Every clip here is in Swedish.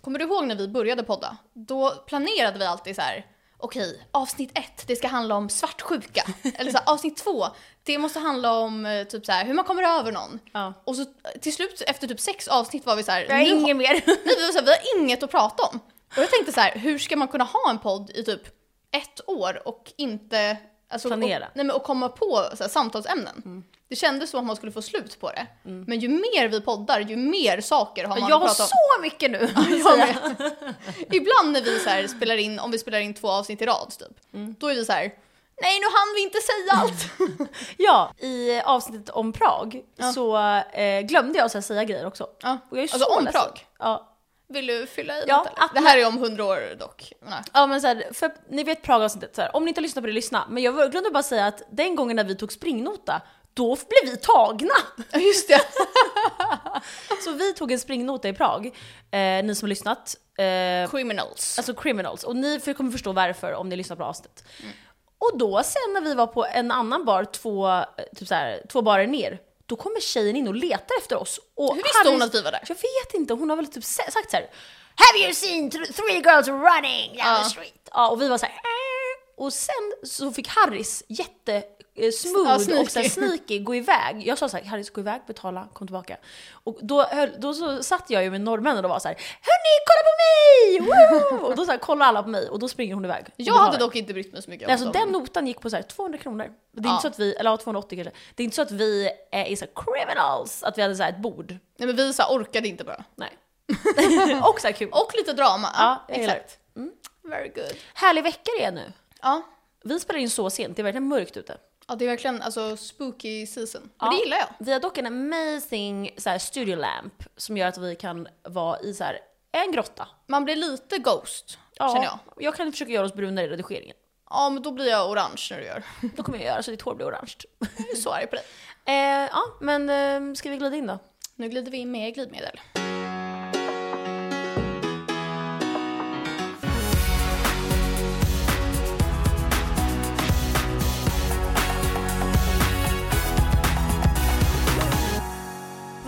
Kommer du ihåg när vi började podda? Då planerade vi alltid så här. Okej, avsnitt ett, det ska handla om svartsjuka. Eller så här, avsnitt två, det måste handla om eh, typ så här, hur man kommer över någon. Ja. Och så eh, till slut, efter typ sex avsnitt var vi så här. Jag har inget mer. Nej, vi, var så här, vi har inget att prata om. Och jag tänkte så här, hur ska man kunna ha en podd i typ ett år och inte alltså, Planera. Och, nej, men, och komma på så här, samtalsämnen. Det kändes som att man skulle få slut på det. Men ju mer vi poddar, ju mer saker har man Jag att har prata om. så mycket nu. Jag med. Ibland när vi så här spelar in, om vi spelar in två avsnitt i rad typ, då är vi så här. nej nu hann vi inte säga allt. Ja, i avsnittet om Prag så eh, glömde jag här säga grejer också. Ja. Och jag är Alltså så om ledsen. Prag? Ja. Vill du fylla i Ja, något eller? att Det här är om hundra år dock. Nej. Ja men så här, för ni vet så här, om ni inte har lyssnat på det, lyssna. Men jag glömde bara säga att den gången när vi tog springnota, då blev vi tagna! Ja just det. Så vi tog en springnota i Prag, eh, ni som har lyssnat. Eh, Criminals. alltså criminals. Och ni kommer förstå varför om ni lyssnar på avsnittet. Och då sen när vi var på en annan bar, två, eh, typ så här, två barer ner, då kommer tjejen in och letar efter oss. Och Hur visste hon att vi var där? Jag vet inte, hon har väl typ sagt så här. Have you seen th- three girls running down the street? Ja, och vi var så här. Och sen så fick Harris jätte eh, Ja, smooth sneaky. och så sneaky gå iväg. Jag sa så här, Harris gå iväg, betala, kom tillbaka. Och då, höll, då så satt jag ju med norrmännen och var så här, hörni kolla på mig! Woo! Och då så här, alla på mig och då springer hon iväg. Jag hade dock inte brytt mig så mycket om Alltså den notan gick på så här 200 kronor. Det är Ja. inte så att vi, eller ja, 280 kanske. Det är inte så att vi är så här criminals, att vi hade så här ett bord. Nej men vi så här, orkade inte bara. Nej. och så kul. Och lite drama. Ja, exakt. Very good. Härlig vecka det är nu. Ja. Vi spelar in så sent, det är verkligen mörkt ute. ja, det är verkligen alltså spooky season. Men Ja. det gillar jag. Vi har dock en amazing så här, studio lamp som gör att vi kan vara i så här, en grotta. Man blir lite ghost, Ja, känner jag. Jag kan försöka göra oss brunare i redigeringen. Ja, men då blir jag orange när du gör. Då kommer jag göra så ditt hår blir orange. Jag är så arg på dig. eh, ja, men eh, ska vi glida in då? Nu glider vi in med glidmedel.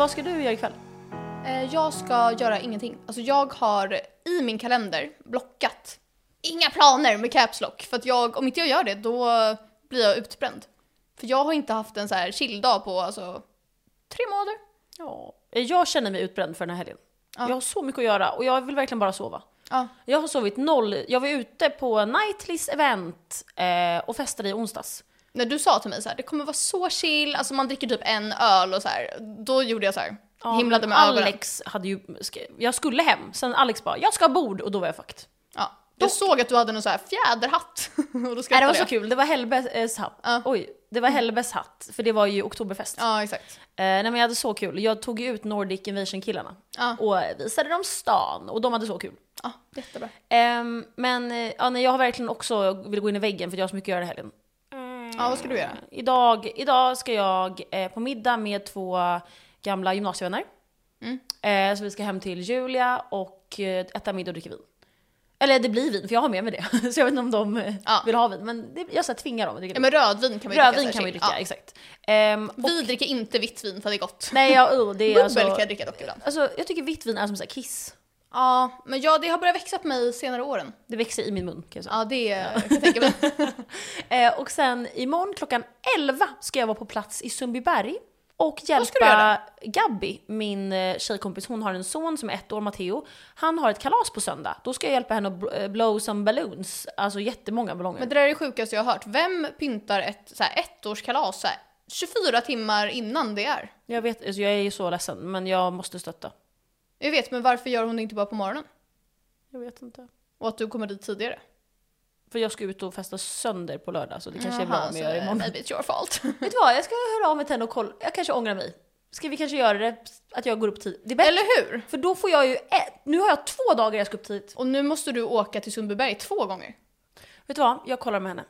Vad ska du göra ikväll? Eh, Jag ska göra ingenting. Alltså jag har i min kalender blockat inga planer med caps lock. För att jag, om inte jag gör det, då blir jag utbränd. För jag har inte haft en så här chill-dag på alltså tre månader. Ja. Jag känner mig utbränd för den här helgen. Ja. Jag har så mycket att göra och jag vill verkligen bara sova. Ja. Jag har sovit noll. Jag var ute på Nightlys event eh, och festade i onsdags. När du sa till mig så här, det kommer vara så chill, alltså man dricker typ en öl och så här. Då gjorde jag så här, Ja, himlade men med ögonen. Alex hade ju, jag skulle hem, sen Alex bara “jag ska ha bord” och då var jag fucked. Ja. Jag såg att du hade någon så här fjäderhatt. och då Nej, det var så kul, det var Hellbes hatt. Ja. Oj, det var Hellbes hatt, för det var ju oktoberfest. Ja, exakt. Eh, nej men jag hade så kul. Jag tog ju ut Nordic Invasion-killarna Ja. och visade dem stan och de hade så kul. Ja, jättebra. Ehm, men eh, ja, nej, jag har verkligen också vill gå in i väggen för jag har så mycket att göra i helgen. Ja, vad ska du göra? Idag, idag ska jag eh, på middag med två gamla gymnasievänner. Mm. Eh, så vi ska hem till Julia och eh, äta middag och dricka vin. Eller det blir vin, för jag har med mig det. så jag vet inte om de Ja. vill ha vin. Men det, jag så här, tvingar dem att dricka Ja, vin. men rödvin kan man ju Rödvin dricka. kan chill. dricka, Ja. exakt. Och, Vi dricker inte vitt vin för det är gott. nej, jag, oh, det är Bubbel alltså, kan jag dricka dock ibland. alltså, jag tycker vitt vin är som så här kiss. Ja, men ja, det har börjat växa på mig senare åren. Det växer i min mun kan jag säga. Ja, det kan jag tänka mig. Eh, och sen imorgon klockan 11 ska jag vara på plats i Sundbyberg och hjälpa? Gabby, min eh, tjejkompis, hon har en son som är ett år, Matteo. Han har ett kalas på söndag. Då ska jag hjälpa henne att eh, blow some balloons, alltså jättemånga ballonger. Men det där är det sjukaste jag har hört. Vem pyntar ett så här, ettårskalas så här, 24 timmar innan det är? Jag vet, alltså, jag är ju så ledsen, men jag måste stötta. Jag vet, men varför gör hon det inte bara på morgonen? Jag vet inte. Och att du kommer dit tidigare? För jag ska ut och festa sönder på lördag, så det kanske är bra om jag gör det imorgon. Maybe it's your fault. Vet du vad, jag ska höra av mig till henne och kolla. Jag kanske ångrar mig. Ska vi kanske göra det, att jag går upp tid? Det är bättre. Eller hur? För då får jag ju, ett, nu har jag två dagar jag ska upp tidigt. Och nu måste du åka till Sundbyberg två gånger. Vet du vad, jag kollar med henne.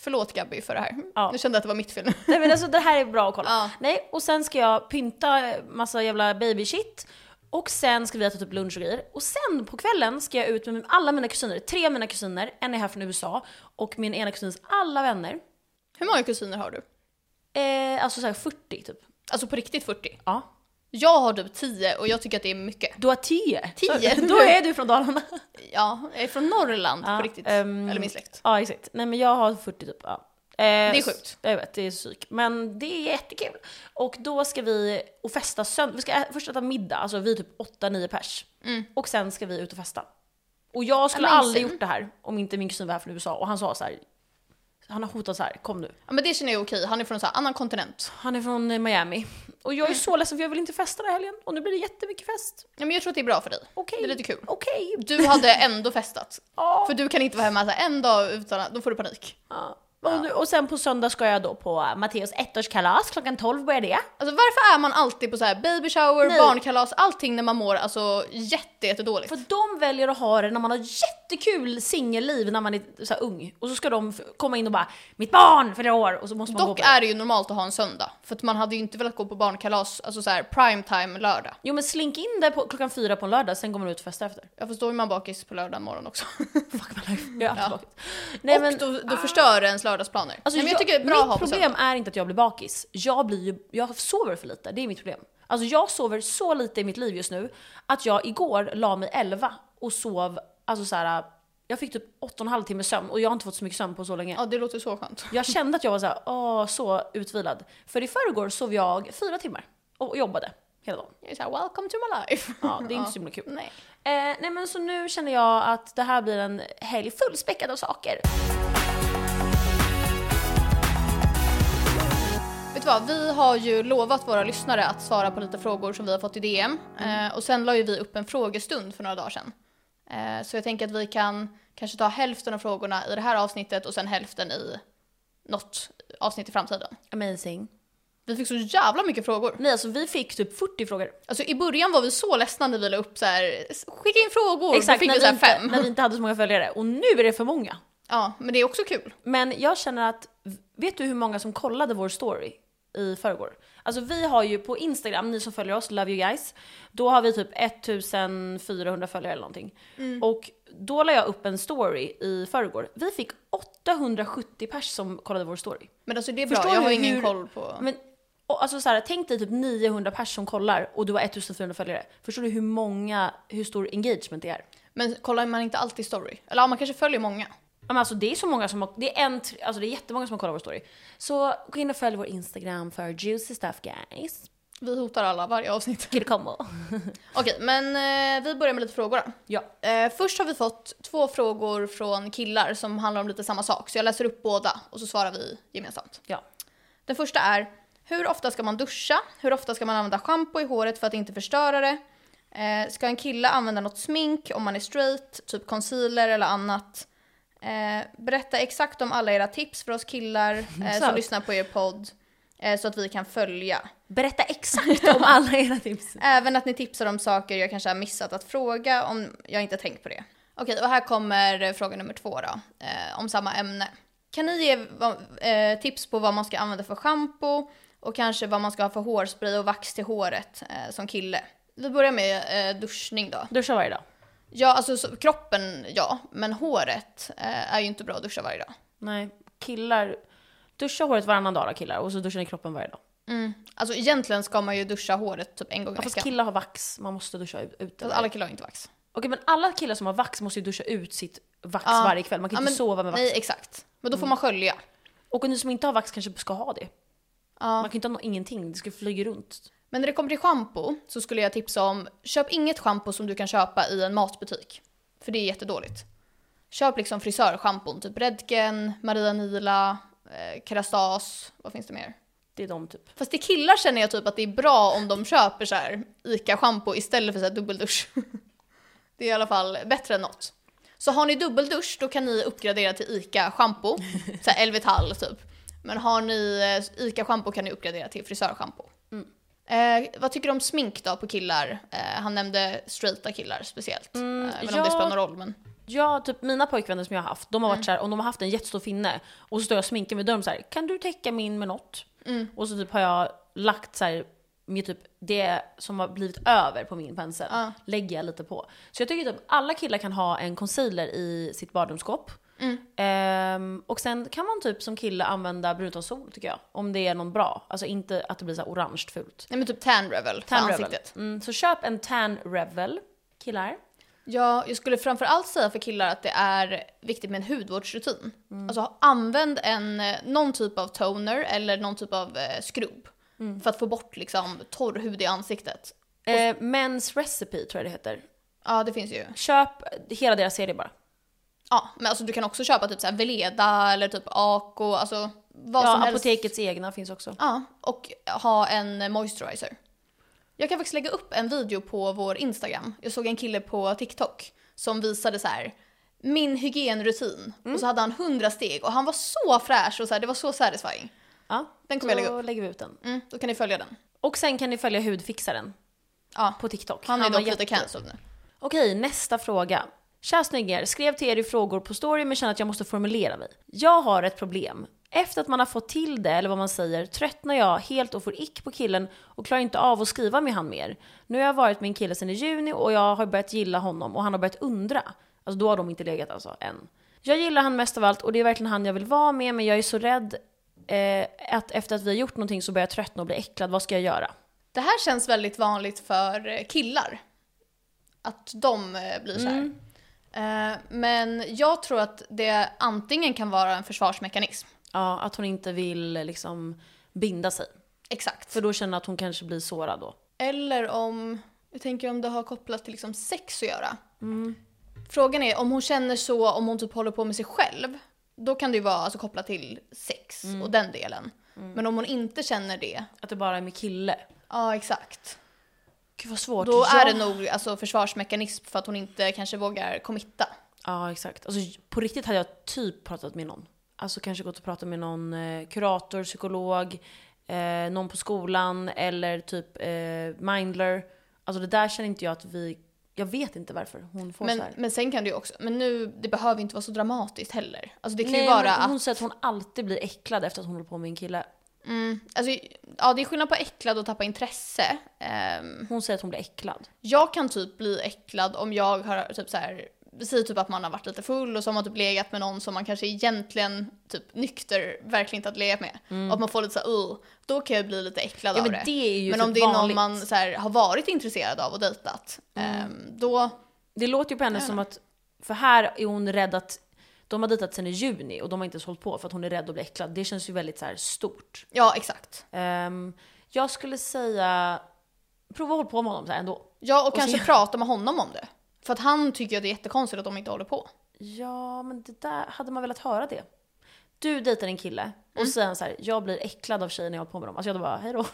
Förlåt Gabby för det här. Ja. Nu kände jag att det var mitt fel. Nej men alltså det här är bra att kolla. Ja. Nej, och sen ska jag pynta massa jävla baby shit. Och sen ska vi äta typ lunch och grejer. Och sen på kvällen ska jag ut med alla mina kusiner. Tre av mina kusiner, en är här från USA. Och min ena kusins alla vänner. Hur många kusiner har du? Eh, alltså såhär 40 typ. Alltså på riktigt 40? Ja. Jag har typ 10 och jag tycker att det är mycket. Du har 10? 10? Då är du från Dalarna. Ja, jag är från Norrland Ja, på riktigt. ehm, Eller min släkt. Ja exakt. Nej men jag har 40 typ. Ja. Det är sjukt. Jag vet, det är psyk. Men det är jättekul. Och då ska vi och festa söndag. Vi ska ä- först äta middag, alltså vi är typ 8-9 pers. Och sen ska vi ut och festa. Och jag skulle Amazing. aldrig gjort det här om inte min kusin var här från USA. Och han sa så här. Han har hotat så här, kom nu. Ja men det känner jag är okej, han är från en annan kontinent. Han är från eh, Miami. Och jag är så ledsen för jag vill inte festa den här helgen. Och nu blir det jättemycket fest. Ja men jag tror att det är bra för dig. Okej. Det är lite kul. Okej. Du hade ändå festat. Ja. För du kan inte vara hemma så här en dag utan att, då får du panik. Ja. Och, och sen på söndag ska jag då på eh, Matteos ettårskalas, klockan 12 börjar det. Alltså varför är man alltid på så här baby shower, Nej. barnkalas, allting när man mår alltså jätte? För de väljer att ha det när man har jättekul singelliv när man är så ung. Och så ska de komma in och bara “mitt barn fyller år” och så måste man gå Dock på det. är det ju normalt att ha en söndag. För att man hade ju inte velat gå på barnkalas, alltså så här prime time lördag. Jo men slink in där på, klockan fyra på en lördag, sen går man ut och festar efter. Jag förstår ju man bakis på lördag morgon också. Fuck my life. Jag är alltid bakis. Nej, och men, då, då förstör det ens lördagsplaner. alltså, Nej, men jag tycker det är bra mitt problem är inte att jag blir bakis. Jag, blir ju, jag sover för lite, det är mitt problem. Alltså jag sover så lite i mitt liv just nu att jag igår la mig 11 och sov, alltså så här. jag fick typ 8,5 timme sömn och jag har inte fått så mycket sömn på så länge. Ja det låter så skönt. Jag kände att jag var så här, åh, så utvilad. För i förrgår sov jag fyra timmar och jobbade hela dagen. Jag är såhär welcome to my life. Ja, det är inte så himla kul. Nej. Eh, nej men så nu känner jag att det här blir en helg fullspäckad av saker. Vad, vi har ju lovat våra lyssnare att svara på lite frågor som vi har fått i DM. Eh, och sen la ju vi upp en frågestund för några dagar sedan. Eh, så jag tänker att vi kan kanske ta hälften av frågorna i det här avsnittet och sen hälften i något avsnitt i framtiden. Amazing. Vi fick så jävla mycket frågor. Nej alltså vi fick typ 40 frågor. Alltså i början var vi så ledsna när vi la upp så här, skicka in frågor, Exakt, då fick när vi vi, så inte, fem. när vi inte hade så många följare. Och nu är det för många. Ja, men det är också kul. Men jag känner att, vet du hur många som kollade vår story i förrgår? Alltså vi har ju på Instagram, ni som följer oss, love you guys, då har vi typ 1400 följare eller någonting. Och då la jag upp en story i förrgår. Vi fick 870 pers som kollade vår story. Men alltså det är bra, Förstår jag har ingen hur- koll på... Men och alltså så här, tänk dig typ 900 pers som kollar och du har 1400 följare. Förstår du hur många, hur stor engagement det är? Men kollar man inte alltid story? Eller ja, man kanske följer många. Ja, Men alltså det är så många som har, det är en, alltså det är jättemånga som har kollat vår story. Så gå in och följ vår Instagram för juicy stuff guys. Vi hotar alla varje avsnitt. Get combo. Okej, men eh, vi börjar med lite frågor då. Ja. Eh, först har vi fått två frågor från killar som handlar om lite samma sak. Så jag läser upp båda och så svarar vi gemensamt. Ja. Den första är, hur ofta ska man duscha? Hur ofta ska man använda schampo i håret för att inte förstöra det? Eh, ska en kille använda något smink om man är straight, typ concealer eller annat? Eh, berätta exakt om alla era tips för oss killar eh, som lyssnar på er podd. Eh, så att vi kan följa. Berätta exakt om alla era tips. Även att ni tipsar om saker jag kanske har missat att fråga om jag inte tänkt på det. Okej, och här kommer eh, fråga nummer två då, eh, om samma ämne. Kan ni ge tips på vad man ska använda för schampo och kanske vad man ska ha för hårspray och vax till håret som kille? Vi börjar med duschning då. Duscha varje dag. Ja, alltså så, kroppen ja, men håret eh, är ju inte bra att duscha varje dag. Nej, killar, duscha håret varannan dag då, killar och så duschar ni kroppen varje dag. Mm. Alltså egentligen ska man ju duscha håret typ en gång i Ja, fast veckan. killar har vax, man måste duscha ut. ut Fast alla killar har inte vax. Okej men alla killar som har vax måste ju duscha ut sitt vax Ja. varje kväll, man kan Ja, inte men- sova med vax. Nej, exakt. Men då får man skölja. Och ni som inte har vax kanske ska ha det. Ja. Man kan inte ha nå- ingenting, det ska flyga runt. Men när det kommer till schampo så skulle jag tipsa om, köp inget schampo som du kan köpa i en matbutik. För det är jättedåligt. Köp liksom frisörschampon, typ Redken, Maria Nila, eh, Kerastas, vad finns det mer? Det är de typ. Fast till killar känner jag typ att det är bra om de köper så här ICA-schampo istället för så här dubbeldusch. det är i alla fall bättre än något. Så har ni dubbeldusch då kan ni uppgradera till ICA-schampo, så här Elvital typ. Men har ni eh, ICA-schampo kan ni uppgradera till frisörschampo. Eh, vad tycker du om smink då på killar? Eh, han nämnde straighta killar speciellt. Mm, eh, även om ja. det spelar någon roll. Men... Ja, typ mina pojkvänner som jag har haft, de har varit Mm. så här, om de har haft en jättestor finne och så står jag och sminkar med dem så här, kan du täcka min med något? Mm. Och så typ har jag lagt så här, med typ det som har blivit över på min pensel, Ja. lägger jag lite på. Så jag tycker typ alla killar kan ha en concealer i sitt badrumsskåp. Ehm, och sen kan man typ som kille använda bruntonsol tycker jag. Om det är någon bra. Alltså inte att det blir så här orange fult. Nej men typ tan revel för Tan Revel. ansiktet. Mm, så köp en tan revel, killar. Ja, jag skulle framförallt säga för killar att det är viktigt med en hudvårdsrutin. Alltså använd en, eh, någon typ av toner eller någon typ av eh, skrubb. För att få bort liksom torr hud i ansiktet. Eh, Men's Recipe tror jag det heter. Ja, det finns ju. Köp hela deras serie bara. Ja, men alltså du kan också köpa typ så här Veleda eller typ Ako, alltså vad Ja, som helst. apotekets egna finns också. Ja, och ha en moisturizer. Jag kan faktiskt lägga upp en video på vår Instagram. Jag såg en kille på TikTok som visade så här min hygienrutin. Och så hade han 100 steg och han var så fräsch och så här, det var så satisfying. Ja, Den kommer jag lägga då upp. lägger vi ut den. Mm, då kan ni följa den. Och sen kan ni följa hudfixaren Ja, på TikTok. han är var dock lite jätte- cancelled nu. Okej, nästa fråga. Tja snyggingar, skrev till er i frågor på story men känner att jag måste formulera mig. Jag har ett problem. Efter att man har fått till det, eller vad man säger, tröttnar jag helt och får ick på killen och klarar inte av att skriva med han mer. Nu har jag varit med en kille sedan i juni och jag har börjat gilla honom och han har börjat undra. Alltså då har de inte legat alltså, än. Jag gillar han mest av allt och det är verkligen han jag vill vara med men jag är så rädd eh, att efter att vi har gjort någonting så börjar jag tröttna och bli äcklad. Vad ska jag göra? Det här känns väldigt vanligt för eh, killar. Att de eh, blir så här. Eh, Men jag tror att det antingen kan vara en försvarsmekanism. Ja, att hon inte vill liksom binda sig. Exakt. För då känner att hon kanske blir sårad då. Eller om, jag tänker om det har kopplat till liksom sex att göra. Frågan är om hon känner så om hon typ håller på med sig själv. Då kan det ju vara alltså, kopplat till sex och den delen. Men om hon inte känner det, Att det bara är med kille. ja exakt. Gud vad svårt. Då Ja. är det nog alltså, försvarsmekanism för att hon inte kanske vågar committa. Ja, exakt. Alltså, på riktigt hade jag typ pratat med någon. Alltså kanske gått och pratat med någon eh, kurator, psykolog, eh, någon på skolan eller typ eh, mindler. Alltså det där känner inte jag att vi... Jag vet inte varför hon får Men, så här. men sen kan det ju också, men nu, det behöver inte vara så dramatiskt heller. Alltså det kan Nej, ju vara men att hon säger att hon alltid blir äcklad efter att hon håller på med en kille. Mm, alltså, ja, det är skillnad på äcklad och tappa intresse. Ehm, Hon säger att hon blir äcklad. jag kan typ bli äcklad om jag har typ så här, säger typ att man har varit lite full och så har man typ legat med någon som man kanske egentligen typ nykter verkligen inte har legat med. Och att man får lite så här, uh, då kan jag bli lite äcklad Mm. Ja av men det. det är ju Men typ om det är någon vanligt. Mm. man så här, har varit intresserad av och dejtat, ehm, då, Det låter ju på henne som att, för här är hon rädd att de har dejtat sen i juni och de har inte ens hållit på för att hon är rädd att bli äcklad. Det känns ju väldigt så här stort. ja exakt. Ehm, jag skulle säga, prova att hålla på med honom så här ändå. Ja, och, Och kanske så- prata med honom om det. För att han tycker att det är jättekonstigt att de inte håller på. Ja, men det där, hade man velat höra det? Du dejtar en kille och Mm. säger så här, jag blir äcklad av tjejer när jag håller på med dem. Alltså jag hade bara, hej då.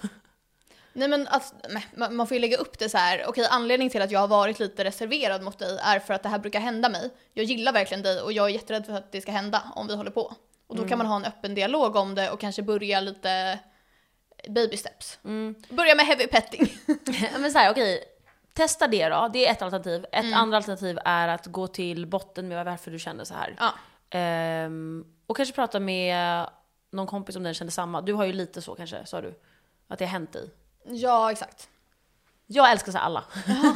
Nej men alltså, nej, man- får ju lägga upp det så här. okej anledningen till att jag har varit lite reserverad mot dig är för att det här brukar hända mig. Jag gillar verkligen dig och jag är jätterädd för att det ska hända om vi håller på. Och då kan man ha en öppen dialog om det och kanske börja lite baby steps. Börja med heavy petting. men så här, okej. Testa det då, det är ett alternativ. Ett Mm. andra alternativ är att gå till botten med varför du känner så här. ja. Ehm, och kanske prata med någon kompis om den känner samma. Du har ju lite så kanske, sa du? Att det har hänt dig. Ja, exakt. Jag älskar så alla.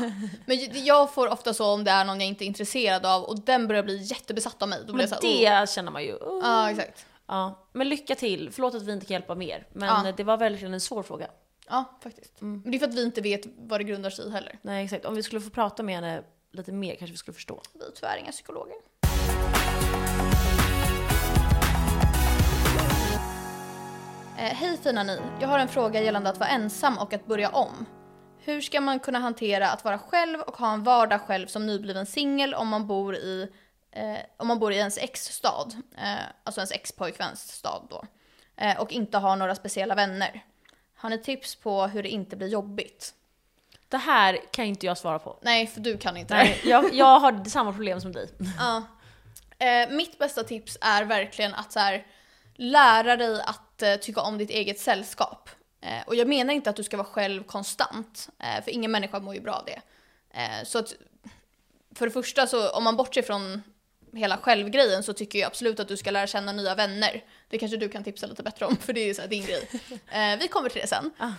Men jag får ofta så om det är någon jag inte är intresserad av och den börjar bli jättebesatt av mig. Då blir Men jag så här, oh. det känner man ju. Uh. Ja, exakt. Ja, men lycka till. Förlåt att vi inte kan hjälpa mer. Men Ja. det var verkligen en svår fråga. Ja, faktiskt. Men det är för att vi inte vet vad det grundar sig i heller. Nej exakt, om vi skulle få prata med henne lite mer kanske vi skulle förstå. Vi är tyvärr inga psykologer. Hej fina ni, jag har en fråga gällande att vara ensam och att börja om. Hur ska man kunna hantera att vara själv och ha en vardag själv som nybliven singel om man bor i eh, om man bor i ens ex-stad, eh, alltså ens ex-pojkväns stad då, eh, och inte har några speciella vänner? Har ni tips på hur det inte blir jobbigt? Det här kan inte jag svara på. Nej, för du kan inte. Nej, jag, jag har samma problem som dig. Ja. Eh, mitt bästa tips är verkligen att så här, lära dig att eh, tycka om ditt eget sällskap. Eh, och jag menar inte att du ska vara själv konstant, eh, för ingen människa mår ju bra av det. Så att, för det första, så om man bortser från hela självgrejen så tycker jag absolut att du ska lära känna nya vänner. Det kanske du kan tipsa lite bättre om, för det är ju så din grej. Vi kommer till det sen. Ah.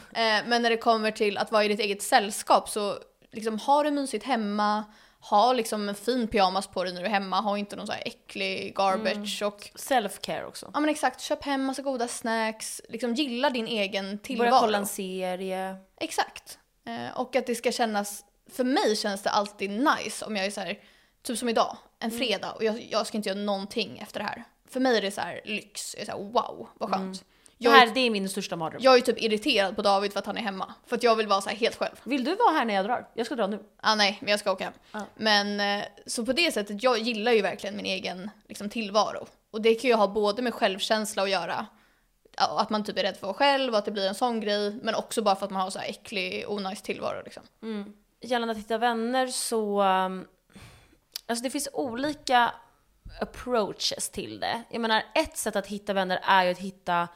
Men när det kommer till att vara i ditt eget sällskap så liksom, ha det mysigt hemma, ha liksom en fin pyjamas på dig när du är hemma, ha inte någon så här äcklig garbage och Self-care också. ja men exakt, köp hem massa goda snacks, liksom gilla din egen tillvaro. Börja kolla en serie. Exakt. Eh, och att det ska kännas, för mig känns det alltid nice om jag är så här, typ som idag, en fredag och jag, jag ska inte göra någonting efter det här. För mig är det så här lyx, jag är så här, wow vad skönt. Det Jag, här är, det är min största mardröm. jag är typ irriterad på David för att han är hemma. För att jag vill vara så här helt själv. Vill du vara här när jag drar? Jag ska dra nu. Ah, nej, men jag ska åka hem. Ja. Men eh, så på det sättet, jag gillar ju verkligen min egen liksom, tillvaro. Och det kan ju ha både med självkänsla att göra, att man typ är rädd för att vara själv och att det blir en sån grej, men också bara för att man har så här äcklig, onajs tillvaro liksom. Gällande att hitta vänner så... um, Alltså det finns olika approaches till det. Jag menar, ett sätt att hitta vänner är ju att hitta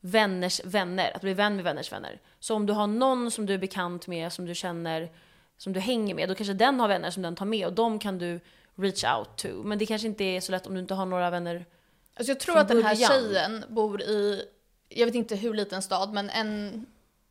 vänners vänner, att bli vän med vänners vänner. Så om du har någon som du är bekant med, som du känner, som du hänger med, då kanske den har vänner som den tar med och de kan du reach out to. Men det kanske inte är så lätt om du inte har några vänner. Alltså jag tror att den här tjejen bor i, jag vet inte hur liten stad, men en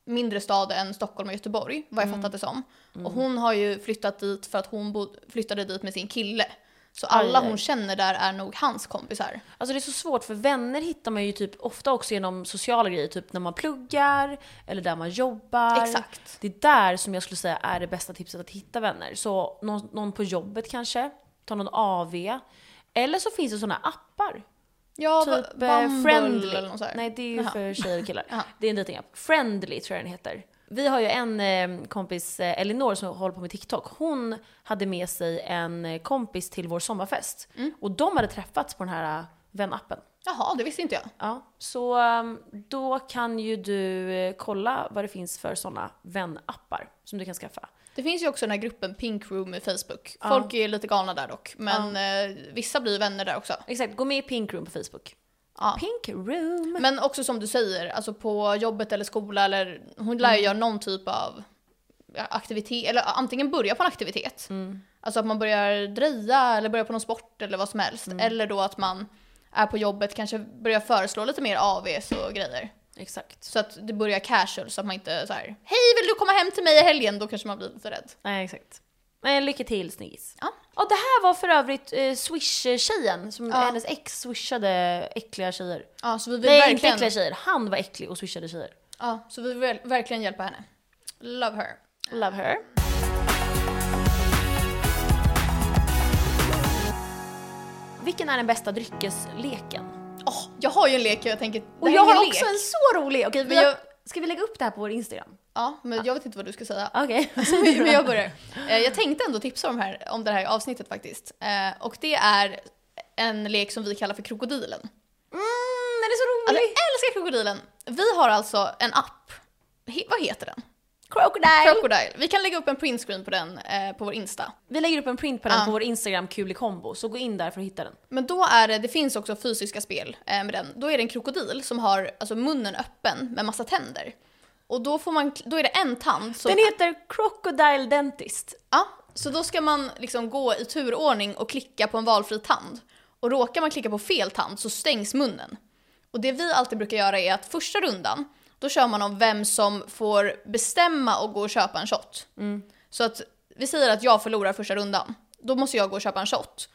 mindre stad än Stockholm och Göteborg, vad Mm. jag fattat det som. Och hon har ju flyttat dit för att hon flyttade dit med sin kille. Så alla hon känner där är nog hans kompisar. Alltså det är så svårt för vänner hittar man ju typ ofta också genom sociala grejer, typ när man pluggar eller där man jobbar. Exakt. Det är där som jag skulle säga är det bästa tipset att hitta vänner. Så någon, någon på jobbet kanske, ta någon AV. Eller så finns det såna appar. Ja, Typ Bumble eh, Friendly. eller något så här. Nej det är ju Jaha. för tjejer och killar. Det är en datingapp. Friendly tror jag den heter. Vi har ju en eh, kompis, eh, Elinor, som håller på med TikTok. Hon hade med sig en eh, kompis till vår sommarfest. Mm. Och de hade träffats på den här vänappen. Jaha, det visste inte jag. Ja, så um, då kan ju du kolla vad det finns för sådana vänappar som du kan skaffa. Det finns ju också den här gruppen Pink Room i Facebook. Folk är lite galna där dock, men eh, vissa blir vänner där också. Exakt, gå med i Pink Room på Facebook. Ja. Pink Room! Men också som du säger, alltså på jobbet eller skola eller hon lär ju göra någon typ av aktivitet, eller antingen börja på en aktivitet. Alltså att man börjar dreja eller börjar på någon sport eller vad som helst. Eller då att man är på jobbet, kanske börjar föreslå lite mer AVs och grejer. Exakt. Så att det börjar casual så att man inte så här Hej vill du komma hem till mig i helgen? Då kanske man blir lite rädd. Nej, exakt. Men lycka till sniggis. Ja. Och det här var för övrigt eh, Swish-tjejen, som Ja. hennes ex swishade äckliga tjejer. Ja, så vi vill Nej, inte verkligen, äckliga tjejer. Han var äcklig och swishade tjejer. ja, så vi vill verkligen hjälpa henne. Love her. Love her. Vilken är den bästa dryckesleken? Åh, jag har ju en lek jag tänker, Och jag har lek. också en så rolig! Okej, jag- ska vi lägga upp det här på vår Instagram? Ja, men jag vet inte vad du ska säga. Okej. Men jag börjar. Eh, Jag tänkte ändå tipsa om, här, om det här avsnittet faktiskt. Eh, Och det är en lek som vi kallar för krokodilen. Mm, den är så Alltså, rolig! jag älskar krokodilen! Vi har alltså en app. He, vad heter den? Crocodile! Crocodile. Vi kan lägga upp en printscreen på den eh, på vår Insta. Vi lägger upp en print på den Ja. på vår Instagram, kul i kombo, så gå in där för att hitta den. Men då är det, det finns också fysiska spel eh, med den. Då är det en krokodil som har alltså, munnen öppen med massa tänder. Och då, får man, då är det en tand som... Den heter Crocodile Dentist. Ja, så då ska man liksom gå i turordning och klicka på en valfri tand. Och råkar man klicka på fel tand så stängs munnen. Och det vi alltid brukar göra är att första rundan, då kör man om vem som får bestämma och gå och köpa en shot. Så att vi säger att jag förlorar första rundan, då måste jag gå och köpa en shot.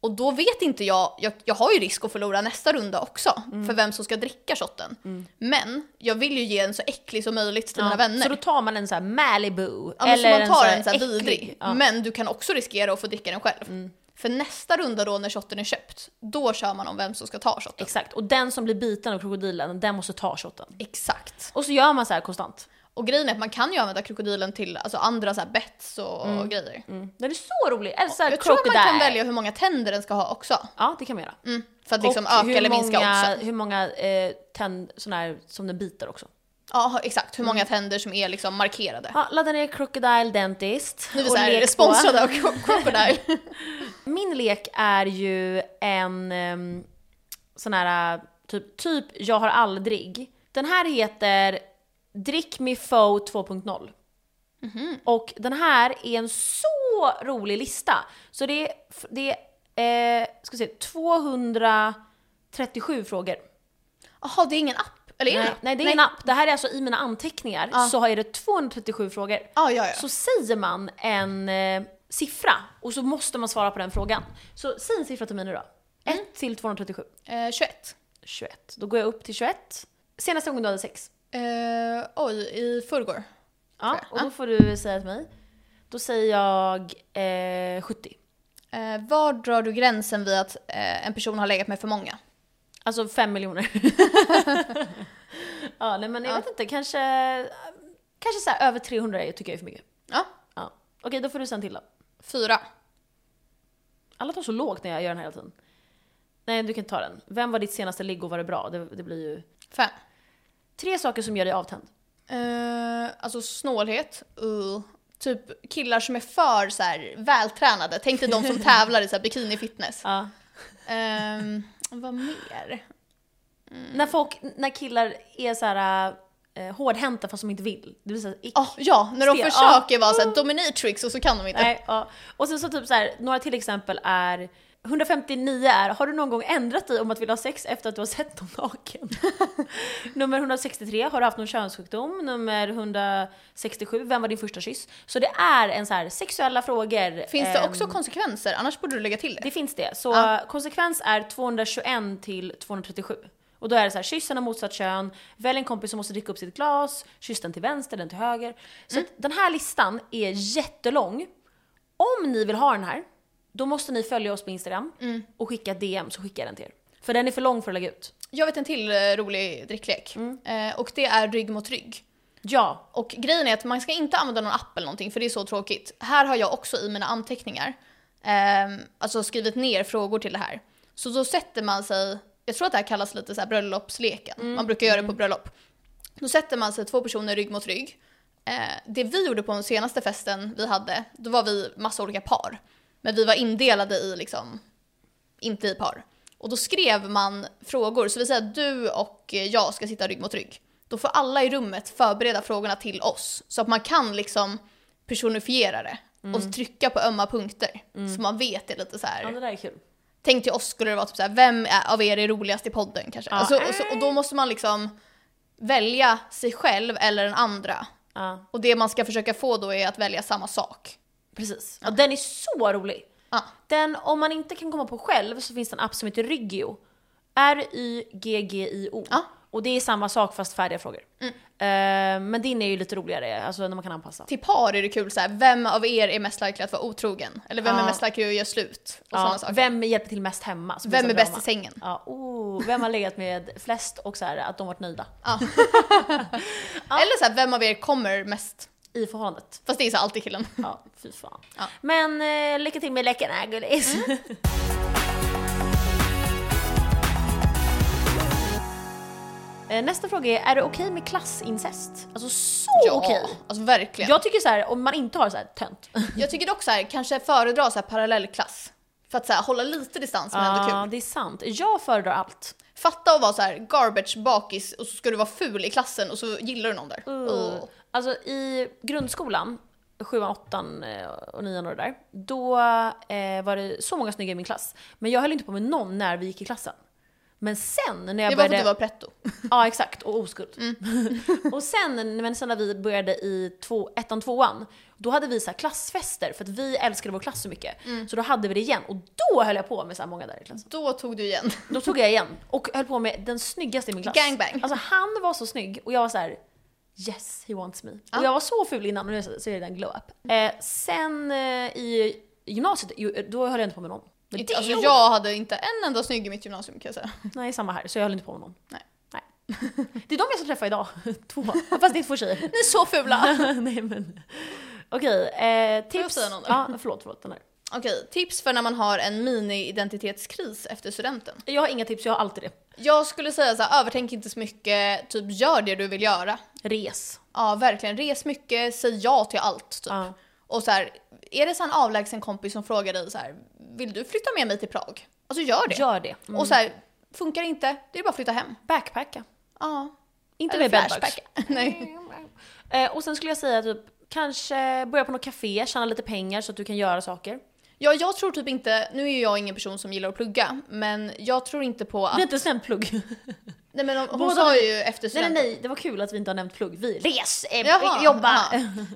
Och då vet inte jag, jag, jag har ju risk att förlora nästa runda också, för vem som ska dricka shotten. Men jag vill ju ge en så äcklig som möjligt till mina vänner. Så då tar man en sån här Malibu. Ja, men så man tar en, sån så här vidrig. Ja. Men du kan också riskera att få dricka den själv. Mm. För nästa runda då när shotten är köpt, då kör man om vem som ska ta shotten. Exakt, och den som blir biten av krokodilen, den måste ta shotten. Exakt. Och så gör man så här konstant. Och grejen är att man kan ju använda krokodilen till alltså, andra så här bets och grejer. Mm. Den är så rolig! Eller så här Jag tror att man crocodile. kan välja hur många tänder den ska ha också. Ja, det kan man göra. Mm. För att liksom och öka eller minska många, oddsen. hur många eh, tänd, såna här som den biter också. Ja, exakt. Hur många Mm. tänder som är liksom markerade. Ja, ladda ner Crocodile Dentist. Nu är vi så här, sponsrade av Cro- Crocodile. Min lek är ju en um, sån här typ, typ jag har aldrig. Den här heter Drick Me Fo 2.0. Och den här är en så rolig lista. Så det är, det är eh, ska se, 237 frågor. Jaha, det är ingen app? Eller är det Nej, nej, det är ingen app. Det här är alltså i mina anteckningar Ja. så har jag det 237 frågor. Ja, ja, ja. Så säger man en, eh, siffra och så måste man svara på den frågan. Så säg en siffra till mig nu då. 1 till 237. Eh, 21. 21. Då går jag upp till 21. Senaste gången du hade sex? Eh, oj, i förrgår. Ja, och då får du säga till mig. Då säger jag eh, 70. Eh, var drar du gränsen vid att eh, en person har legat med för många? Alltså 5 miljoner. ja, nej men jag Ja. vet inte, kanske, kanske så här över 300 är- tycker jag är för mycket. Ja, Ja. Okej, då får du sen till då. fyra. Alla tar så lågt när jag gör den här hela tiden. Nej, du kan ta den. Vem var ditt senaste ligg och var det bra? Det, det blir ju... Fem. Tre saker som gör dig avtänd. Eh, alltså snålhet. Uh. Typ killar som är för så här, vältränade. Tänk dig de som tävlar i så här, bikini fitness. Ja. Ehm, vad mer? När folk, när killar är så här eh, hårdhänta fast de inte vill. Det så här, ick. Oh, ja, när de Stel. försöker vara så här, dominatrix och så kan de inte. Nej, ja. Och sen så typ så här, några till exempel är 159 är, har du någon gång ändrat dig om att vilja ha sex efter att du har sett någon naken? Nummer 163, har du haft någon könssjukdom? Nummer 167, vem var din första kyss? Så det är en så här sexuella frågor. Finns det ehm, också konsekvenser? Annars borde du lägga till det. Det finns det. Så Ja. konsekvens är 221 till 237. Och då är det så här, kyss en av motsatt kön, välj en kompis som måste dricka upp sitt glas, kyss den till vänster, den till höger. Så att den här listan är jättelång. Om ni vill ha den här, då måste ni följa oss på Instagram och skicka DM så skickar jag den till er. För den är för lång för att lägga ut. Jag vet en till eh, rolig dricklek. Eh, och det är rygg mot rygg. Ja, Och grejen är att man ska inte använda någon app eller någonting för det är så tråkigt. Här har jag också i mina anteckningar ehm, alltså skrivit ner frågor till det här. Så då sätter man sig, jag tror att det här kallas lite så här bröllopsleken, man brukar göra det på bröllop. Då sätter man sig två personer rygg mot rygg. Eh, det vi gjorde på den senaste festen vi hade, då var vi massa olika par. Men vi var indelade i liksom, inte i par. Och då skrev man frågor, så vi säger att du och jag ska sitta rygg mot rygg. Då får alla i rummet förbereda frågorna till oss. Så att man kan liksom personifiera det. Och trycka på ömma punkter. Så man vet det lite så här. ja det där är kul. Tänk till oss skulle det vara typ så här, vem är, av er är roligast i podden kanske? Ja. Alltså, och, så, och då måste man liksom välja sig själv eller den andra. Ja, Och det man ska försöka få då är att välja samma sak. Precis. Och den är så rolig. Ja. Den, om man inte kan komma på själv så finns det en app som heter Ryggio. R-Y-G-G-I-O. Ja. Och det är samma sak fast färdiga frågor. Eh, men din är ju lite roligare, alltså när man kan anpassa. Till par är det kul så här, vem av er är mest likely att vara otrogen? Eller vem Ja. är mest likely att göra slut? Och Ja, saker. vem hjälper till mest hemma? Så Vem är bäst drama. i sängen? Ja, oh, vem har legat med flest och så här, att de varit nöjda Ja. Eller så här, vem av er kommer mest? I förhållandet. Fast det är så alltid killen. Ja, fy fan. Ja. Men eh, lycka till med läckarna gullis. Eh, Nästa fråga är, är det okej med klassincest? Alltså så okej! alltså verkligen. Jag tycker så här, om man inte har så här tönt. Jag tycker dock så här, kanske föredra så här parallellklass. För att så här, hålla lite distans men ändå Ja, kul. det är sant. Jag föredrar allt. Fatta att vara så här garbage bakis och så ska du vara ful i klassen och så gillar du någon där. Uh. Alltså i grundskolan, sjuan, åttan eh, och nian och det där, då eh, var det så många snygga i min klass. Men jag höll inte på med någon när vi gick i klassen. Men sen när jag Det var för började... att du var pretto. Ja exakt, och oskuld. Mm. och sen, men sen när vi började i två, ettan, tvåan, då hade vi så klassfester för att vi älskade vår klass så mycket. Mm. Så då hade vi det igen och då höll jag på med så här många där i klassen. Då tog du igen. Då tog jag igen och höll på med den snyggaste i min klass. Gangbang. Alltså han var så snygg och jag var så här. Yes, he wants me. Och jag var så ful innan och nu så så är det en glow up. Eh, sen eh, i gymnasiet, ju, då höll jag inte på med någon. Men Inte, alltså, jag hade inte en enda snygg i mitt gymnasium kan jag säga. Nej, samma här. Så jag höll inte på med någon. Nej. Nej. Det är de jag ska träffa idag. Två. Fast det är två tjejer. Ni är så fula! Nej men. Okej, eh, Får jag tips. säga någon då? Ja, förlåt, förlåt. Den här. Okej, tips för när man har en mini-identitetskris efter studenten. Jag har inga tips, jag har alltid det. Jag skulle säga så här, övertänk inte så mycket, typ gör det du vill göra. Res. Ja, verkligen. Res mycket, säg ja till allt. Typ. Ja. Och så här, är det så en avlägsen kompis som frågar dig så här, vill du flytta med mig till Prag? Alltså gör det. Gör det. Mm. Och så här, funkar det inte, det är bara att flytta hem. Backpacka. Ja. Inte Eller med bedbugs. Nej. Eh, och sen skulle jag säga typ, kanske börja på något café, tjäna lite pengar så att du kan göra saker. Ja, jag tror typ inte, nu är ju jag ingen person som gillar att plugga, men jag tror inte på Det är att... inte snällt plugg. Nej men hon, hon sa vi- ju efter Nej, studenten. nej, nej, det var kul att vi inte har nämnt plugg. Vi res, eh, Jaha, jobba. aha.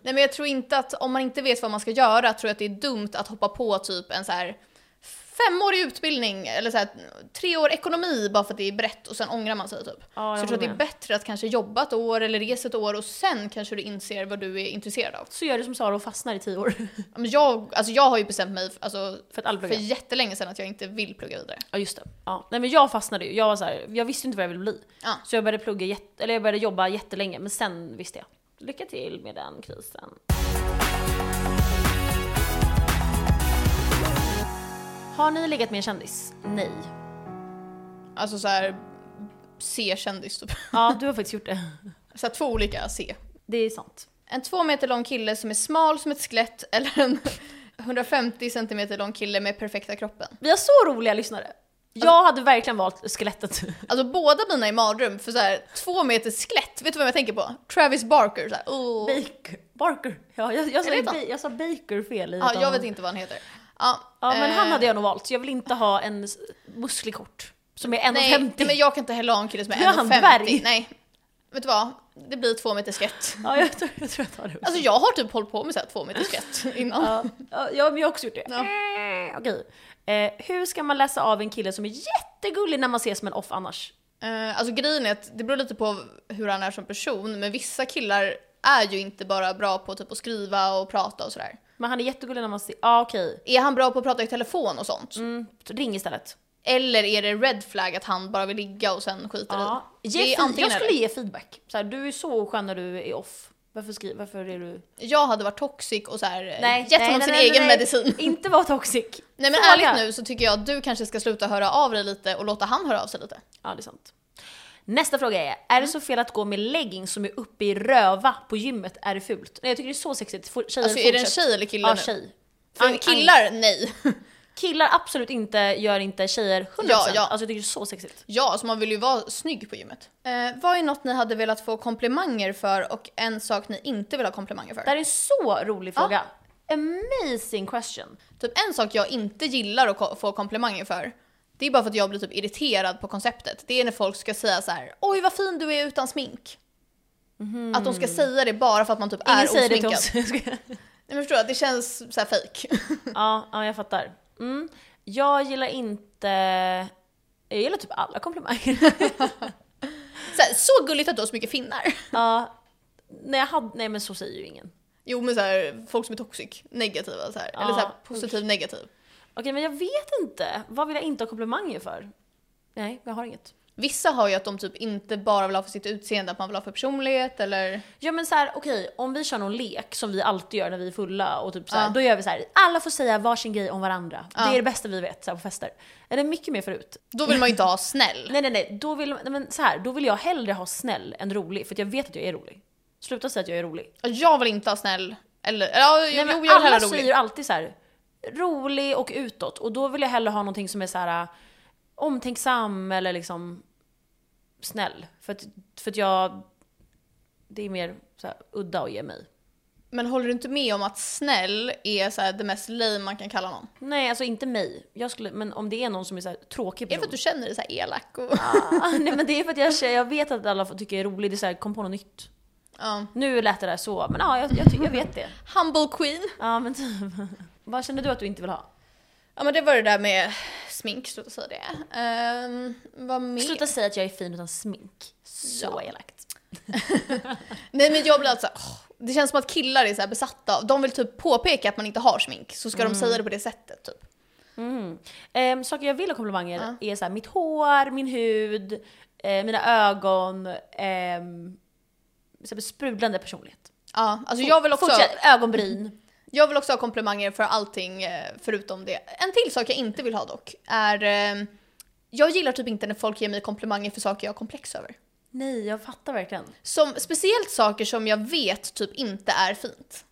Nej men jag tror inte att om man inte vet vad man ska göra tror jag att det är dumt att hoppa på typ en så här femårig utbildning eller så här, tre år ekonomi bara för att det är brett och sen ångrar man sig typ. Ja, så jag jag tror att det är bättre att kanske jobba ett år eller resa ett år och sen kanske du inser vad du är intresserad av. Så gör du som Sara och fastnar i tio år. Men jag, alltså jag har ju bestämt mig alltså, För att för jättelänge sedan att jag inte vill plugga vidare. Ja just det. Ja. Nej men jag fastnade ju. Jag var så här, jag visste inte vad jag ville bli. Ja. Så jag började plugga jätte, eller jag började jobba jättelänge men sen visste jag. Lycka till med den krisen. Har ni legat med en kändis? Nej. Alltså så här C-kändis typ. Ja, du har faktiskt gjort det. Så här, två olika C. Det är sant. En två meter lång kille som är smal som ett skelett eller en 150 centimeter lång kille med perfekta kroppen. Vi har så roliga lyssnare. Jag hade verkligen valt skelettet. Alltså båda mina är mardröm för så här två meter skelett, vet du vad jag tänker på? Travis Barker så här, oh. Baker. Barker. Ja, jag, jag, sa, ba- han? jag sa Baker fel i Ja, jag vet inte vad han heter. Ja, Ja, men eh, han hade jag nog valt. Jag vill inte ha en musklig kort. Som är 1,50. Nej, nej, men jag kan inte heller ha en kille som är Du är han 1,50. dvärg. Nej. Vet du vad? Det blir två meter skelett. Ja, jag tror jag, tror jag tar det. också. Alltså jag har typ hållit på med så här två meter skelett innan. Ja, ja, men jag har också gjort det. Ja. Eh, Okej. Eh, hur ska man läsa av en kille som är jättegullig när man ses som en off annars? Eh, alltså grejen är att det beror lite på hur han är som person, men vissa killar är ju inte bara bra på typ att skriva och prata och sådär. Men han är jättegullig när man ser... Ja, okej. Är han bra på att prata i telefon och sånt? Mm, ring istället. Eller är det red flag att han bara vill ligga och sen skiter Ja. i? Ge jag skulle eller. ge feedback. Så här, du är så skön när du är off. Varför, skri- varför är du... Jag hade varit toxic och så här, eh, Nej, gett nej, honom nej, sin nej, egen medicin. Inte vara toxic. Nej men Fråga. ärligt nu så tycker jag att du kanske ska sluta höra av dig lite och låta han höra av sig lite. Ja, det är sant. Nästa fråga är, är det så fel att gå med leggings som är uppe i röva på gymmet? Är det fult? Nej, jag tycker det är så sexigt. Tjejer Alltså är det en fortsätt. tjej eller kille Ja, nu? tjej. För killar, nej. Killar absolut inte, gör inte tjejer 100%. Ja, ja. Alltså jag tycker det är så sexigt. Ja, alltså man vill ju vara snygg på gymmet. Eh, vad är något ni hade velat få komplimanger för och en sak ni inte vill ha komplimanger för? Det här är en så rolig fråga. Amazing question. Typ en sak jag inte gillar att ko- få komplimanger för, det är bara för att jag blir typ irriterad på konceptet. Det är när folk ska säga så här: oj vad fin du är utan smink. Att de ska säga det bara för att man typ Ingen är säger det till osminkad. oss. Nej, men förstår du? Det känns så här fake. ja, ja, jag fattar. Mm. Jag gillar inte... Jag gillar typ alla komplimanger. Så, här, så gulligt att du har så mycket finnar. ja, nej, jag hade, nej men så säger ju ingen. Jo men så här, folk som är toxic, negativa så här. Eller Ja, så här, positiv negativ. Okej, men jag vet inte. Vad vill jag inte ha komplimanger för? Nej, jag har inget. Vissa har ju att de typ inte bara vill ha för sitt utseende, att man vill ha för personlighet eller... Ja men så här, okej, om vi kör någon lek som vi alltid gör när vi är fulla och typ så här, Ja. då gör vi så här, alla får säga varsin grej om varandra. Ja. Det är det bästa vi vet så här, på fester. Eller mycket mer förut. Då vill man ju inte ha snäll. Nej nej nej, då vill, nej, men så här, då vill jag hellre ha snäll än rolig för att jag vet att jag är rolig. Sluta säga att jag är rolig. Jag vill inte ha snäll. Eller, ja, Nej, jo, jag vill alla rolig. säger ju alltid så här rolig och utåt och då vill jag hellre ha någonting som är så här omtänksam eller liksom snäll. För att, för att jag, det är mer så här, udda att ge mig. Men håller du inte med om att snäll är så här det mest lame man kan kalla någon? Nej, alltså inte mig. Jag skulle, men om det är någon som är så här tråkig Är det person. för att du känner dig så här elak och... Ah, nej men det är för att jag, jag vet att alla tycka jag är rolig, det är så här, kom på något nytt. Ja. Nu lät det där så, men ja, jag, jag, jag vet det. Humble queen. Ja men typ. Vad känner du att du inte vill ha? Ja men det var det där med smink, sluta säga det. Um, vad mer? Sluta säga att jag är fin utan smink. Så Ja. elakt. Nej men jag blir alltså, åh, det känns som att killar är så besatta av, de vill typ påpeka att man inte har smink, så ska de säga det på det sättet typ. Mm. Ehm, saker jag vill ha komplimanger är så här, mitt hår, min hud, eh, mina ögon, ehm, så här, sprudlande personlighet. Ja, alltså jag vill också, Fortsätt, ögonbryn. Jag vill också ha komplimanger för allting eh, förutom det. En till sak jag inte vill ha dock är, eh, jag gillar typ inte när folk ger mig komplimanger för saker jag har komplex över. Nej, jag fattar verkligen. Som, speciellt saker som jag vet typ inte är fint.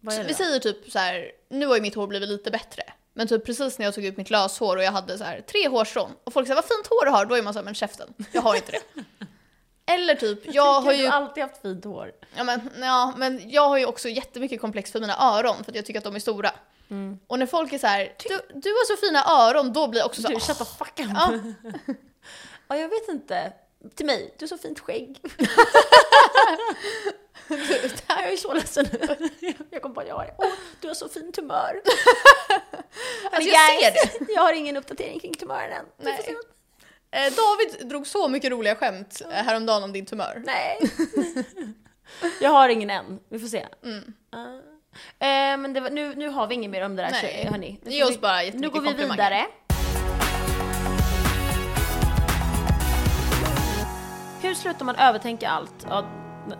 Vad är det Vi då? säger typ så här, nu har ju mitt hår blivit lite bättre. Men typ precis när jag tog ut mitt löshår och jag hade så här tre hårstrån och folk säger vad fint hår du har, då är man så här, men käften, jag har inte det. Eller typ, jag har Du ju, har alltid haft fint hår. ja men, ja, men jag har ju också jättemycket komplex för mina öron för att jag tycker att de är stora. Och när folk är så här, du, du har så fina öron, då blir jag också så Du, här, shut the fuck up. Ja. ja, jag vet inte. till mig, du har så fint skägg. jag är så ledsen nu. Jag kom på att jag har. Åh, du har så fint humör. Alltså jag ser det. Jag har ingen uppdatering kring tumören än. Nej. Eh, David drog så mycket roliga skämt eh, häromdagen om din tumör. Nej. jag har ingen än, vi får se. Mm. Uh. Eh, men var, nu, nu har vi inget mer om det där Nej. hörni. Ge oss vi- bara Nu går vi vidare. Hur slutar man övertänka allt? Ja,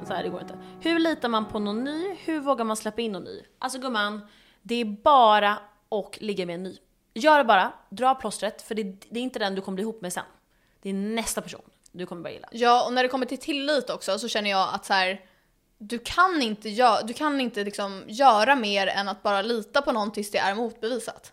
så här, det går inte. Hur litar man på någon ny? Hur vågar man släppa in någon ny? Alltså gumman, det är bara och ligga med en ny. Gör det bara, dra plåstret, för det, det är inte den du kommer bli ihop med sen. Det är nästa person du kommer börja gilla. Ja, och när det kommer till tillit också så känner jag att så här, du kan inte, gö- du kan inte liksom göra mer än att bara lita på någon tills det är motbevisat.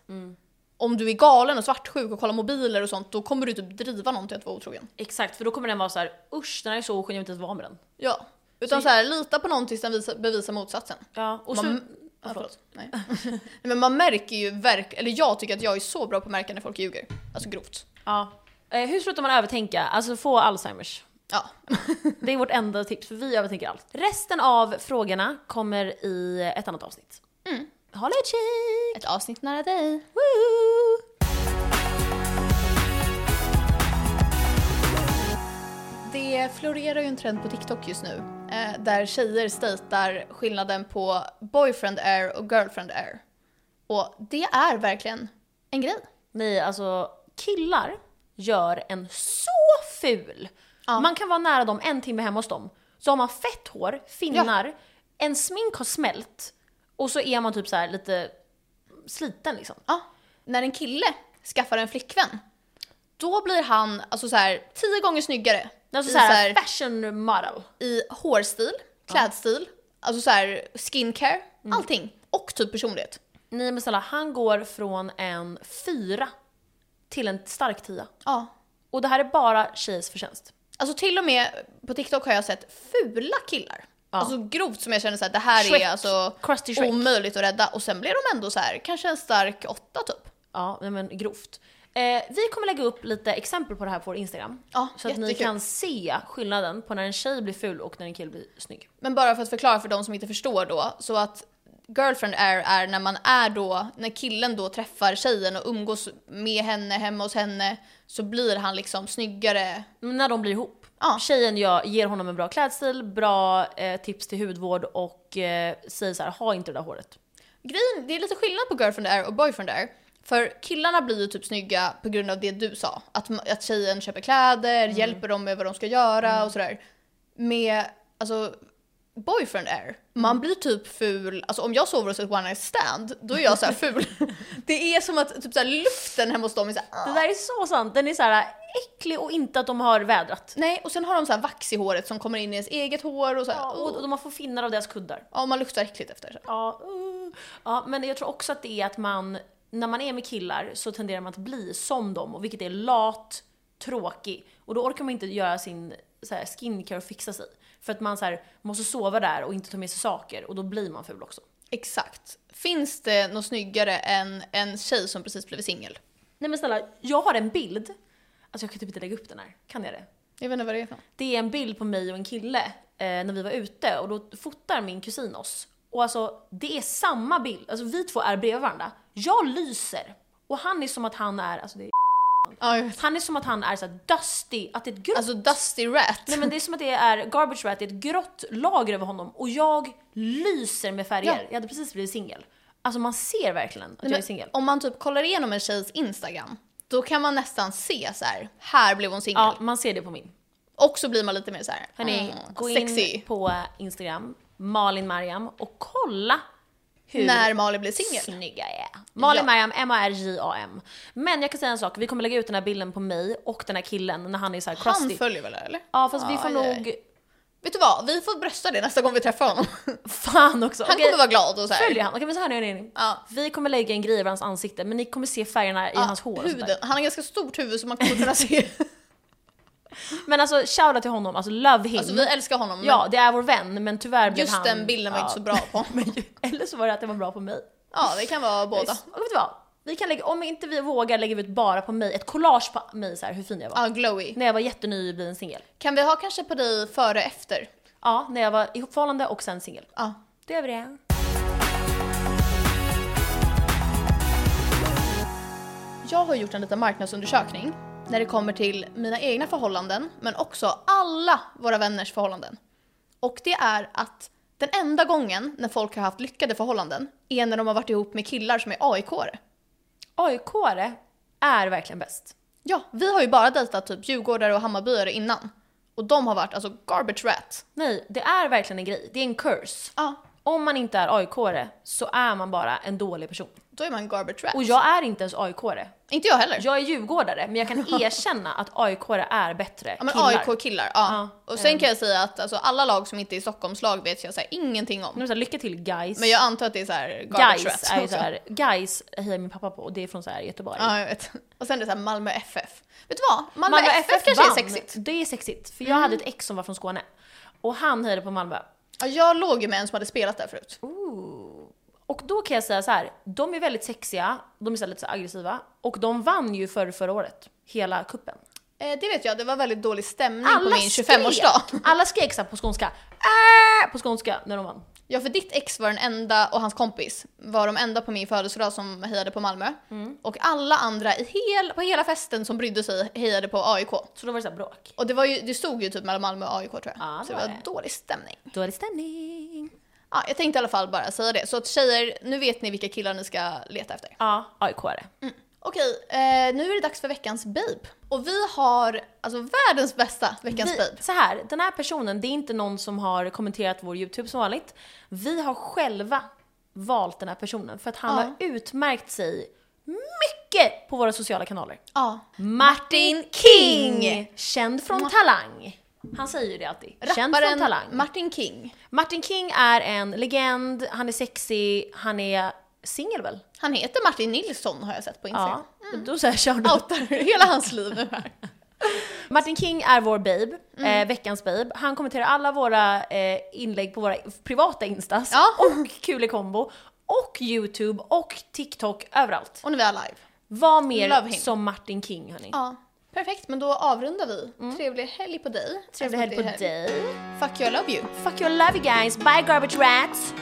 Om du är galen och svartsjuk och kollar mobiler och sånt, då kommer du typ driva någon till att vara otrogen. Exakt, för då kommer den vara så här: usch den här är så oskön, jag vill inte vara med den. Ja. Utan så, här, lita på någon tills den visa, bevisar motsatsen. Ja, och så... Man, Ja, ja, förlåt. Nej. Nej, Men man märker ju verk, eller jag tycker att jag är så bra på att märka när folk ljuger. Alltså grovt. Ja. Eh, hur slutar man övertänka? Alltså få Alzheimers. Ja. Det är vårt enda tips, för vi övertänker allt. Resten av frågorna kommer i ett annat avsnitt. Mm. Håll utkik! Ett avsnitt nära dig. Woo! Det florerar ju en trend på TikTok just nu eh, där tjejer statar skillnaden på boyfriend air och girlfriend air. Och det är verkligen en grej. Nej, alltså killar gör en så ful. Ja. Man kan vara nära dem en timme hemma hos dem. Så har man fett hår, finnar, en smink har smält och så är man typ så här lite sliten liksom. Ja. När en kille skaffar en flickvän, då blir han alltså så här tio gånger snyggare. Alltså så här, fashion model. I hårstil, klädstil, alltså så här skincare, allting. Och typ personlighet. Nej men snälla, han går från en fyra till en stark tia. Ja. Och det här är bara tjejs förtjänst. Alltså till och med på TikTok har jag sett fula killar. Ja. Alltså grovt som jag känner så här, det här Shrek. är alltså omöjligt att rädda. Och sen blir de ändå så här, kanske en stark åtta typ. Ja, men grovt. Eh, vi kommer lägga upp lite exempel på det här på vår Instagram. Ja, så att ni jättekul. kan se skillnaden på när en tjej blir ful och när en kille blir snygg. Men bara för att förklara för de som inte förstår då, så att girlfriend är, är när man är då, när killen då träffar tjejen och umgås med henne, hemma hos henne, så blir han liksom snyggare. När de blir ihop. Ja. Tjejen gör, ger honom en bra klädstil, bra eh, tips till hudvård och eh, säger så här: ha inte det där håret. Grejen, det är lite skillnad på girlfriend är och boyfriend är. För killarna blir ju typ snygga på grund av det du sa. Att, att tjejen köper kläder, hjälper dem med vad de ska göra och sådär. Med, alltså, boyfriend är, man blir typ ful, alltså om jag sover hos ett one night stand, då är jag så här ful. det är som att typ så här, luften hemma hos dem är så här, Det där är så sant, den är så här äcklig och inte att de har vädrat. Nej, och sen har de så här vax i håret som kommer in i ens eget hår och så här, Ja, och, och man får finnar av deras kuddar. ja, och man luktar äckligt efter. Så. Ja, uh. ja, men jag tror också att det är att man, när man är med killar så tenderar man att bli som dem, och vilket är lat, tråkig. Och då orkar man inte göra sin så här, skincare och fixa sig. För att man så här, måste sova där och inte ta med sig saker, och då blir man ful också. Exakt. Finns det något snyggare än en tjej som precis blivit singel? Nej men snälla, jag har en bild, alltså jag kan typ inte lägga upp den här, kan jag det? Jag vet inte vad det är för. Det är en bild på mig och en kille eh, när vi var ute och då fotar min kusin oss. Och alltså det är samma bild, alltså vi två är bredvid varandra. Jag lyser och han är som att han är, alltså det är, Ja, han är som att han är så här dusty, att det är ett grått, Alltså Dusty Rat. nej men det är som att det är garbage rat, det är ett grått lager över honom och jag lyser med färger. Ja. Jag hade precis blivit singel. Alltså man ser verkligen att Nej, jag är singel. Om man typ kollar igenom en tjejs Instagram, då kan man nästan se så här. här blev hon singel. Ja, man ser det på min. Och så blir man lite mer så här. Hörni, mm, gå sexy. in på Instagram, Malin Mariam och kolla hur När Malin blir singel. snygga jag är. Malin Ja. Mariam, M-A-R-J-A-M. Men jag kan säga en sak, vi kommer lägga ut den här bilden på mig och den här killen när han är så här Han crusty. följer väl eller? Ja fast vi Ja, får aj, aj. nog... Vet du vad? Vi får brösta det nästa gång vi träffar honom. Fan också! Han Okej, kommer vara glad och så här. Följ han, okej men så här nu ni. Ja. Vi kommer lägga en grej över hans ansikte men ni kommer se färgerna i Ja, hans hår huden. Han har ganska stort huvud så man kommer kunna se. Men alltså shoutout till honom, alltså love him. Alltså vi älskar honom. men ja, det är vår vän men tyvärr blev just han... den bilden var ja. inte så bra på honom. Eller så var det att det var bra på mig. Ja, det kan vara båda. Och vet du vad? Vi kan lägga, om inte vi vågar lägger vi ut bara på mig, ett collage på mig så här, hur fin jag var. Ja, glowy. När jag var jättenybliven singel. Kan vi ha kanske på dig före efter? Ja, när jag var i förhållande och sen singel. Ja. Det gör vi det. Jag har gjort en liten marknadsundersökning när det kommer till mina egna förhållanden, men också alla våra vänners förhållanden. Och det är att den enda gången när folk har haft lyckade förhållanden är när de har varit ihop med killar som är AIK-are. aik är verkligen bäst. Ja, vi har ju bara dejtat typ djurgårdare och hammarbyare innan. Och de har varit alltså garbage rat. Nej, det är verkligen en grej. Det är en curse. Ja, Om man inte är aik så är man bara en dålig person. då är man garbage rat. Och jag är inte ens aik Inte jag heller. Jag är djurgårdare, men jag kan erkänna att aik är bättre Ja men killar. AIK-killar, ja. Ja, Och sen ehm. kan jag säga att alltså, alla lag som inte är Stockholmslag vet jag så här, ingenting om. Nu så här, lycka till guys. Men jag antar att det är så här garbage guys rats är också. såhär, guys hejar min pappa på och det är från så här Göteborg. Ja, jag vet. Och sen är det så här Malmö FF. Vet du vad? Malmö, FF, kanske vann. är sexigt. Mm. Det är sexigt, för jag hade ett ex som var från Skåne. Och han hejade på Malmö. Ja, jag låg ju med en som hade spelat där förut. Och då kan jag säga så här, de är väldigt sexiga, de är så lite så aggressiva. Och de vann ju för förra året, hela kuppen. Eh, det vet jag, det var väldigt dålig stämning Alla på min skrek. 25-årsdag. Alla skrek på skånska, äh, på skånska när de vann. Ja, för ditt ex var den enda, och hans kompis, var de enda på min födelsedag som hejade på Malmö. Mm. Och alla andra i hel, på hela festen som brydde sig hejade på AIK. Så då var det så bråk. Och det, var ju, det stod ju typ mellan Malmö och AIK tror jag. Ja, det så det var det. dålig stämning. Dålig stämning. Ja, jag tänkte i alla fall bara säga det. Så att tjejer, nu vet ni vilka killar ni ska leta efter. Ja, aik är det. Okej, eh, nu är det dags för veckans babe. Och vi har alltså världens bästa veckans Vi, babe. så här, den här personen, det är inte någon som har kommenterat vår YouTube som vanligt. Vi har själva valt den här personen för att han Ja. har utmärkt sig mycket på våra sociala kanaler. Ja. Martin King! Känd från Talang. Han säger ju det alltid. Känd från Talang. Martin King. Martin King är en legend, han är sexig, han är singel väl? Han heter Martin Nilsson har jag sett på Instagram. Ja. Då så här kör du. Outar hela hans liv nu här. Martin King är vår babe, Mm. eh, veckans babe. Han kommenterar alla våra eh, inlägg på våra privata instas Ja. och kul kombo och YouTube och TikTok överallt. Och nu är vi live. Var mer som Martin King hörni. Ja. Perfekt, men då avrundar vi. Trevlig helg på dig. Mm. Trevlig helg på är dig. Fuck you, I love you. Fuck you, I love you guys. Bye garbage rats.